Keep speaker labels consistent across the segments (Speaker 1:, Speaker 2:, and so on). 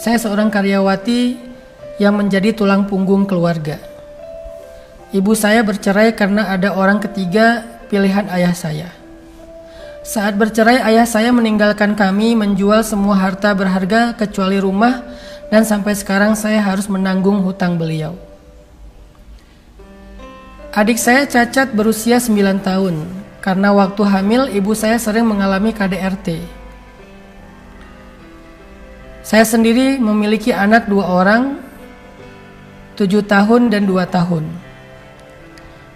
Speaker 1: Saya seorang karyawati yang menjadi tulang punggung keluarga. Ibu saya bercerai karena ada orang ketiga pilihan ayah saya. Saat bercerai, ayah saya meninggalkan kami menjual semua harta berharga kecuali rumah dan sampai sekarang saya harus menanggung hutang beliau. Adik saya cacat berusia 9 tahun karena waktu hamil ibu saya sering mengalami KDRT saya sendiri memiliki anak dua orang, tujuh tahun dan dua tahun.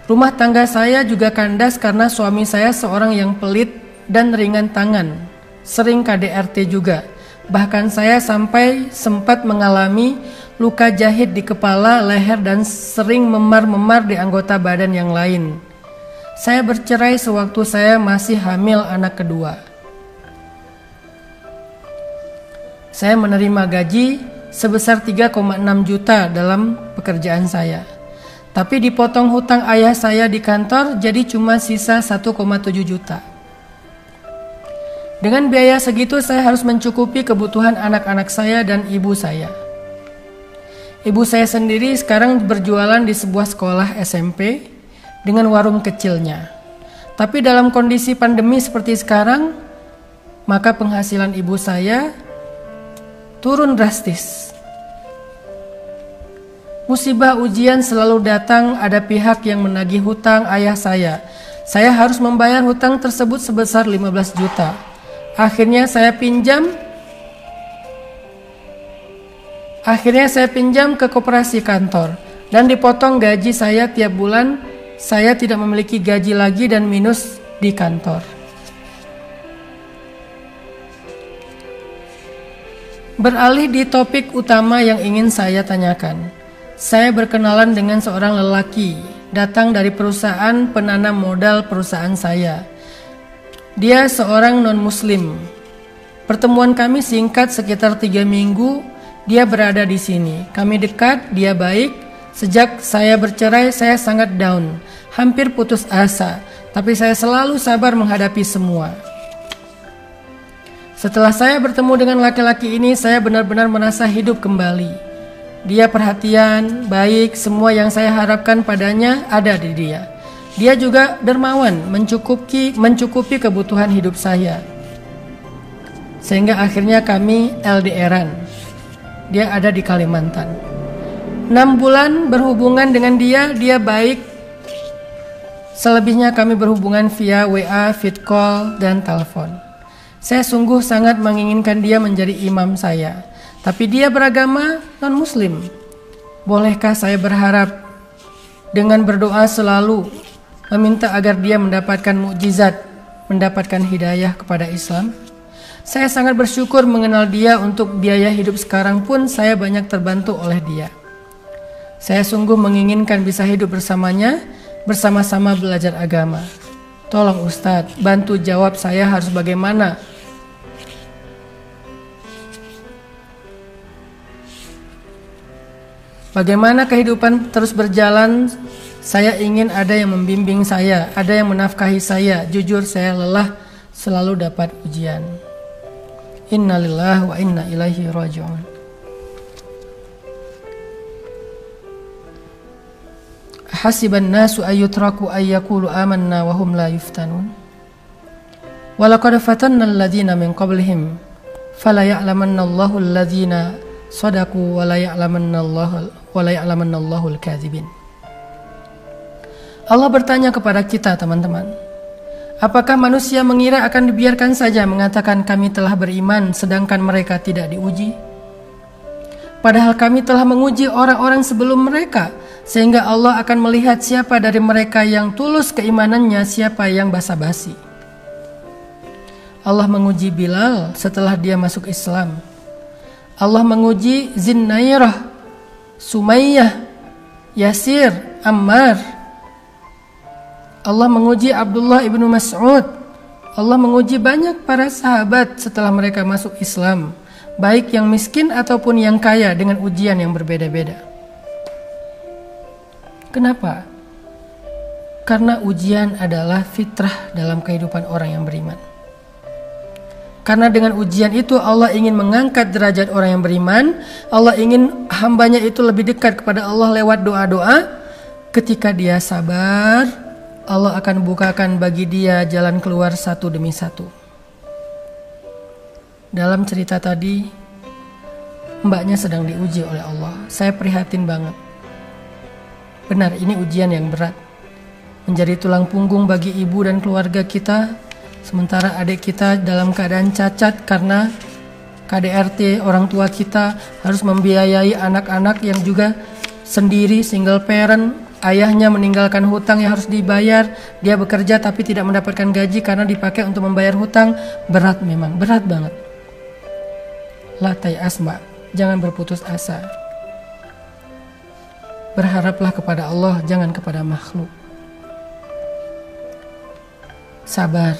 Speaker 1: Rumah tangga saya juga kandas karena suami saya seorang yang pelit dan ringan tangan, sering KDRT juga. Bahkan saya sampai sempat mengalami luka jahit di kepala, leher, dan sering memar-memar di anggota badan yang lain. Saya bercerai sewaktu saya masih hamil anak kedua. Saya menerima gaji sebesar 3,6 juta dalam pekerjaan saya. Tapi dipotong hutang ayah saya di kantor jadi cuma sisa 1,7 juta. Dengan biaya segitu saya harus mencukupi kebutuhan anak-anak saya dan ibu saya. Ibu saya sendiri sekarang berjualan di sebuah sekolah SMP dengan warung kecilnya. Tapi dalam kondisi pandemi seperti sekarang, maka penghasilan ibu saya turun drastis. Musibah ujian selalu datang, ada pihak yang menagih hutang ayah saya. Saya harus membayar hutang tersebut sebesar 15 juta. Akhirnya saya pinjam Akhirnya saya pinjam ke koperasi kantor dan dipotong gaji saya tiap bulan. Saya tidak memiliki gaji lagi dan minus di kantor. Beralih di topik utama yang ingin saya tanyakan. Saya berkenalan dengan seorang lelaki datang dari perusahaan penanam modal perusahaan saya. Dia seorang non-muslim. Pertemuan kami singkat sekitar tiga minggu. Dia berada di sini. Kami dekat, dia baik. Sejak saya bercerai, saya sangat down, hampir putus asa. Tapi saya selalu sabar menghadapi semua. Setelah saya bertemu dengan laki-laki ini, saya benar-benar merasa hidup kembali. Dia perhatian, baik, semua yang saya harapkan padanya ada di dia. Dia juga dermawan, mencukupi mencukupi kebutuhan hidup saya. Sehingga akhirnya kami LDRan. Dia ada di Kalimantan. Enam bulan berhubungan dengan dia, dia baik. Selebihnya kami berhubungan via WA, fit call, dan telepon. Saya sungguh sangat menginginkan dia menjadi imam saya. Tapi dia beragama non-muslim. Bolehkah saya berharap dengan berdoa selalu meminta agar dia mendapatkan mukjizat, mendapatkan hidayah kepada Islam? Saya sangat bersyukur mengenal dia untuk biaya hidup sekarang pun saya banyak terbantu oleh dia. Saya sungguh menginginkan bisa hidup bersamanya, bersama-sama belajar agama. Tolong Ustadz, bantu jawab saya harus bagaimana Bagaimana kehidupan terus berjalan? Saya ingin ada yang membimbing saya, ada yang menafkahi saya. Jujur saya lelah selalu dapat ujian. Innalillah wa inna ilaihi raji'un. Hasiban nasu ayyutraku ayyakulu amanna wa hum la yuftanun. Walaqad fatanna alladhina min qablihim fala ya'lamanna Allahu alladhina sadaku wa Allah bertanya kepada kita teman-teman Apakah manusia mengira akan dibiarkan saja mengatakan kami telah beriman sedangkan mereka tidak diuji? Padahal kami telah menguji orang-orang sebelum mereka sehingga Allah akan melihat siapa dari mereka yang tulus keimanannya, siapa yang basa-basi. Allah menguji Bilal setelah dia masuk Islam. Allah menguji Zinnairah Sumayyah, Yasir, Ammar. Allah menguji Abdullah ibnu Mas'ud. Allah menguji banyak para sahabat setelah mereka masuk Islam, baik yang miskin ataupun yang kaya dengan ujian yang berbeda-beda. Kenapa? Karena ujian adalah fitrah dalam kehidupan orang yang beriman. Karena dengan ujian itu Allah ingin mengangkat derajat orang yang beriman. Allah ingin hambanya itu lebih dekat kepada Allah lewat doa-doa. Ketika dia sabar, Allah akan bukakan bagi dia jalan keluar satu demi satu. Dalam cerita tadi, mbaknya sedang diuji oleh Allah. Saya prihatin banget. Benar, ini ujian yang berat. Menjadi tulang punggung bagi ibu dan keluarga kita Sementara adik kita dalam keadaan cacat karena KDRT orang tua kita harus membiayai anak-anak yang juga sendiri single parent. Ayahnya meninggalkan hutang yang harus dibayar. Dia bekerja tapi tidak mendapatkan gaji karena dipakai untuk membayar hutang. Berat memang berat banget. Latai asma jangan berputus asa. Berharaplah kepada Allah jangan kepada makhluk. Sabar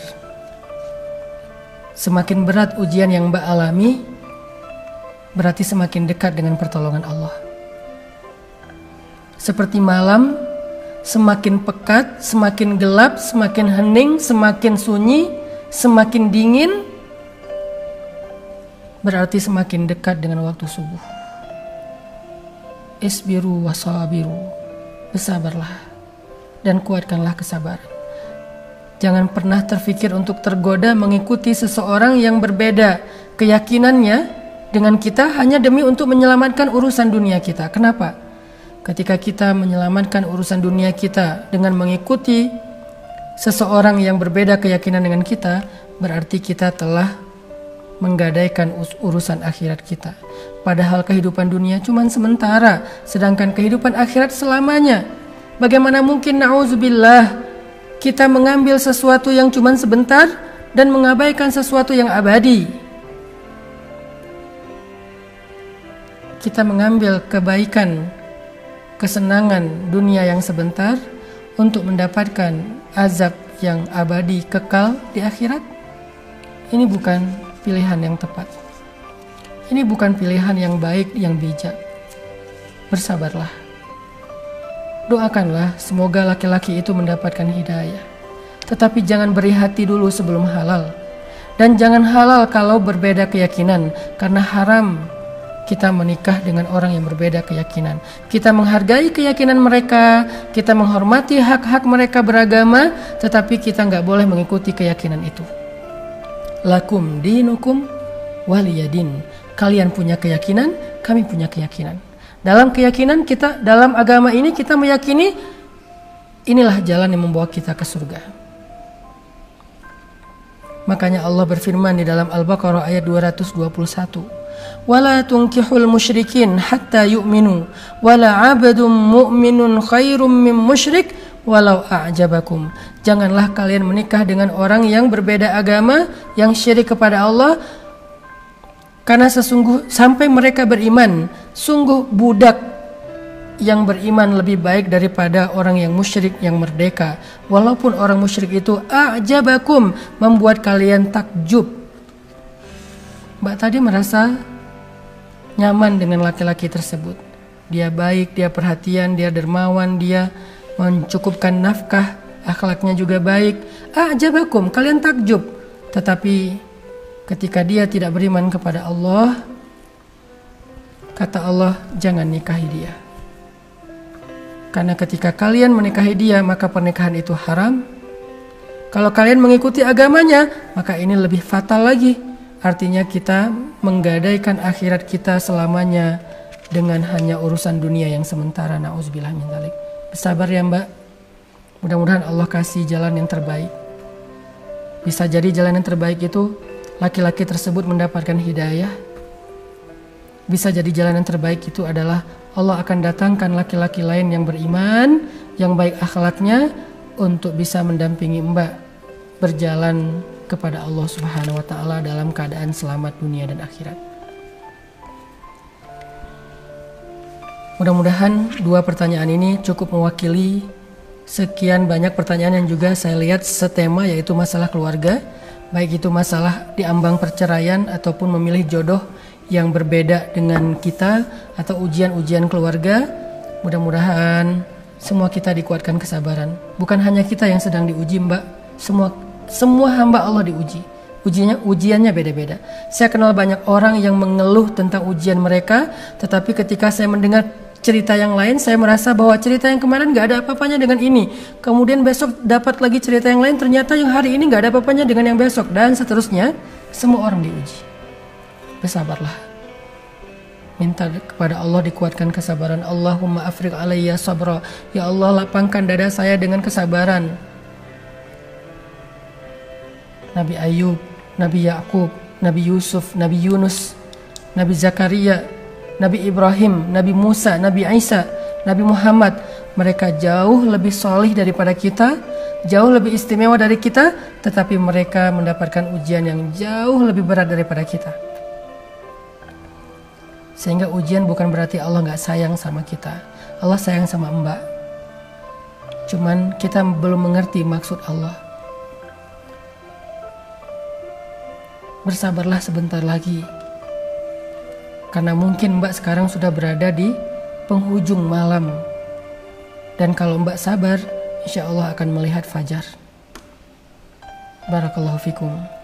Speaker 1: Semakin berat ujian yang Mbak alami, berarti semakin dekat dengan pertolongan Allah. Seperti malam, semakin pekat, semakin gelap, semakin hening, semakin sunyi, semakin dingin, berarti semakin dekat dengan waktu subuh. Isbiru wasabiru, bersabarlah dan kuatkanlah kesabaran. Jangan pernah terfikir untuk tergoda mengikuti seseorang yang berbeda keyakinannya dengan kita hanya demi untuk menyelamatkan urusan dunia kita. Kenapa? Ketika kita menyelamatkan urusan dunia kita dengan mengikuti seseorang yang berbeda keyakinan dengan kita, berarti kita telah menggadaikan urusan akhirat kita. Padahal kehidupan dunia cuma sementara, sedangkan kehidupan akhirat selamanya. Bagaimana mungkin na'udzubillah kita mengambil sesuatu yang cuma sebentar dan mengabaikan sesuatu yang abadi. Kita mengambil kebaikan, kesenangan dunia yang sebentar untuk mendapatkan azab yang abadi kekal di akhirat. Ini bukan pilihan yang tepat. Ini bukan pilihan yang baik, yang bijak. Bersabarlah. Doakanlah semoga laki-laki itu mendapatkan hidayah. Tetapi jangan beri hati dulu sebelum halal. Dan jangan halal kalau berbeda keyakinan karena haram kita menikah dengan orang yang berbeda keyakinan. Kita menghargai keyakinan mereka, kita menghormati hak-hak mereka beragama, tetapi kita nggak boleh mengikuti keyakinan itu. Lakum dinukum waliyadin. Kalian punya keyakinan, kami punya keyakinan. Dalam keyakinan kita, dalam agama ini kita meyakini inilah jalan yang membawa kita ke surga. Makanya Allah berfirman di dalam Al-Baqarah ayat 221. Wala tunkihul musyrikin hatta yu'minu wala 'abdun mu'minun khairum min musyrik walau a'jabakum. Janganlah kalian menikah dengan orang yang berbeda agama, yang syirik kepada Allah karena sesungguh sampai mereka beriman, sungguh budak yang beriman lebih baik daripada orang yang musyrik yang merdeka. Walaupun orang musyrik itu ajabakum membuat kalian takjub. Mbak tadi merasa nyaman dengan laki-laki tersebut. Dia baik, dia perhatian, dia dermawan, dia mencukupkan nafkah, akhlaknya juga baik. Ajabakum, kalian takjub. Tetapi ketika dia tidak beriman kepada Allah, kata Allah, jangan nikahi dia. Karena ketika kalian menikahi dia, maka pernikahan itu haram. Kalau kalian mengikuti agamanya, maka ini lebih fatal lagi. Artinya kita menggadaikan akhirat kita selamanya dengan hanya urusan dunia yang sementara. Nauzubillah min dzalik. Bersabar ya, Mbak. Mudah-mudahan Allah kasih jalan yang terbaik. Bisa jadi jalan yang terbaik itu laki-laki tersebut mendapatkan hidayah, bisa jadi jalan yang terbaik itu adalah Allah akan datangkan laki-laki lain yang beriman, yang baik akhlaknya untuk bisa mendampingi Mbak berjalan kepada Allah Subhanahu wa taala dalam keadaan selamat dunia dan akhirat. Mudah-mudahan dua pertanyaan ini cukup mewakili sekian banyak pertanyaan yang juga saya lihat setema yaitu masalah keluarga baik itu masalah diambang perceraian ataupun memilih jodoh yang berbeda dengan kita atau ujian-ujian keluarga. Mudah-mudahan semua kita dikuatkan kesabaran. Bukan hanya kita yang sedang diuji, Mbak. Semua semua hamba Allah diuji. Ujiannya ujiannya beda-beda. Saya kenal banyak orang yang mengeluh tentang ujian mereka, tetapi ketika saya mendengar cerita yang lain, saya merasa bahwa cerita yang kemarin nggak ada apa-apanya dengan ini. Kemudian besok dapat lagi cerita yang lain, ternyata yang hari ini nggak ada apa-apanya dengan yang besok dan seterusnya. Semua orang diuji. Bersabarlah. Minta kepada Allah dikuatkan kesabaran. Allahumma afrik alayya sabra. Ya Allah lapangkan dada saya dengan kesabaran. Nabi Ayub Nabi Yakub, Nabi Yusuf, Nabi Yunus, Nabi Zakaria, Nabi Ibrahim, Nabi Musa, Nabi Isa, Nabi Muhammad. Mereka jauh lebih solih daripada kita, jauh lebih istimewa dari kita, tetapi mereka mendapatkan ujian yang jauh lebih berat daripada kita. Sehingga ujian bukan berarti Allah nggak sayang sama kita. Allah sayang sama mbak. Cuman kita belum mengerti maksud Allah. bersabarlah sebentar lagi. Karena mungkin Mbak sekarang sudah berada di penghujung malam. Dan kalau Mbak sabar, insya Allah akan melihat fajar. Barakallahu fikum.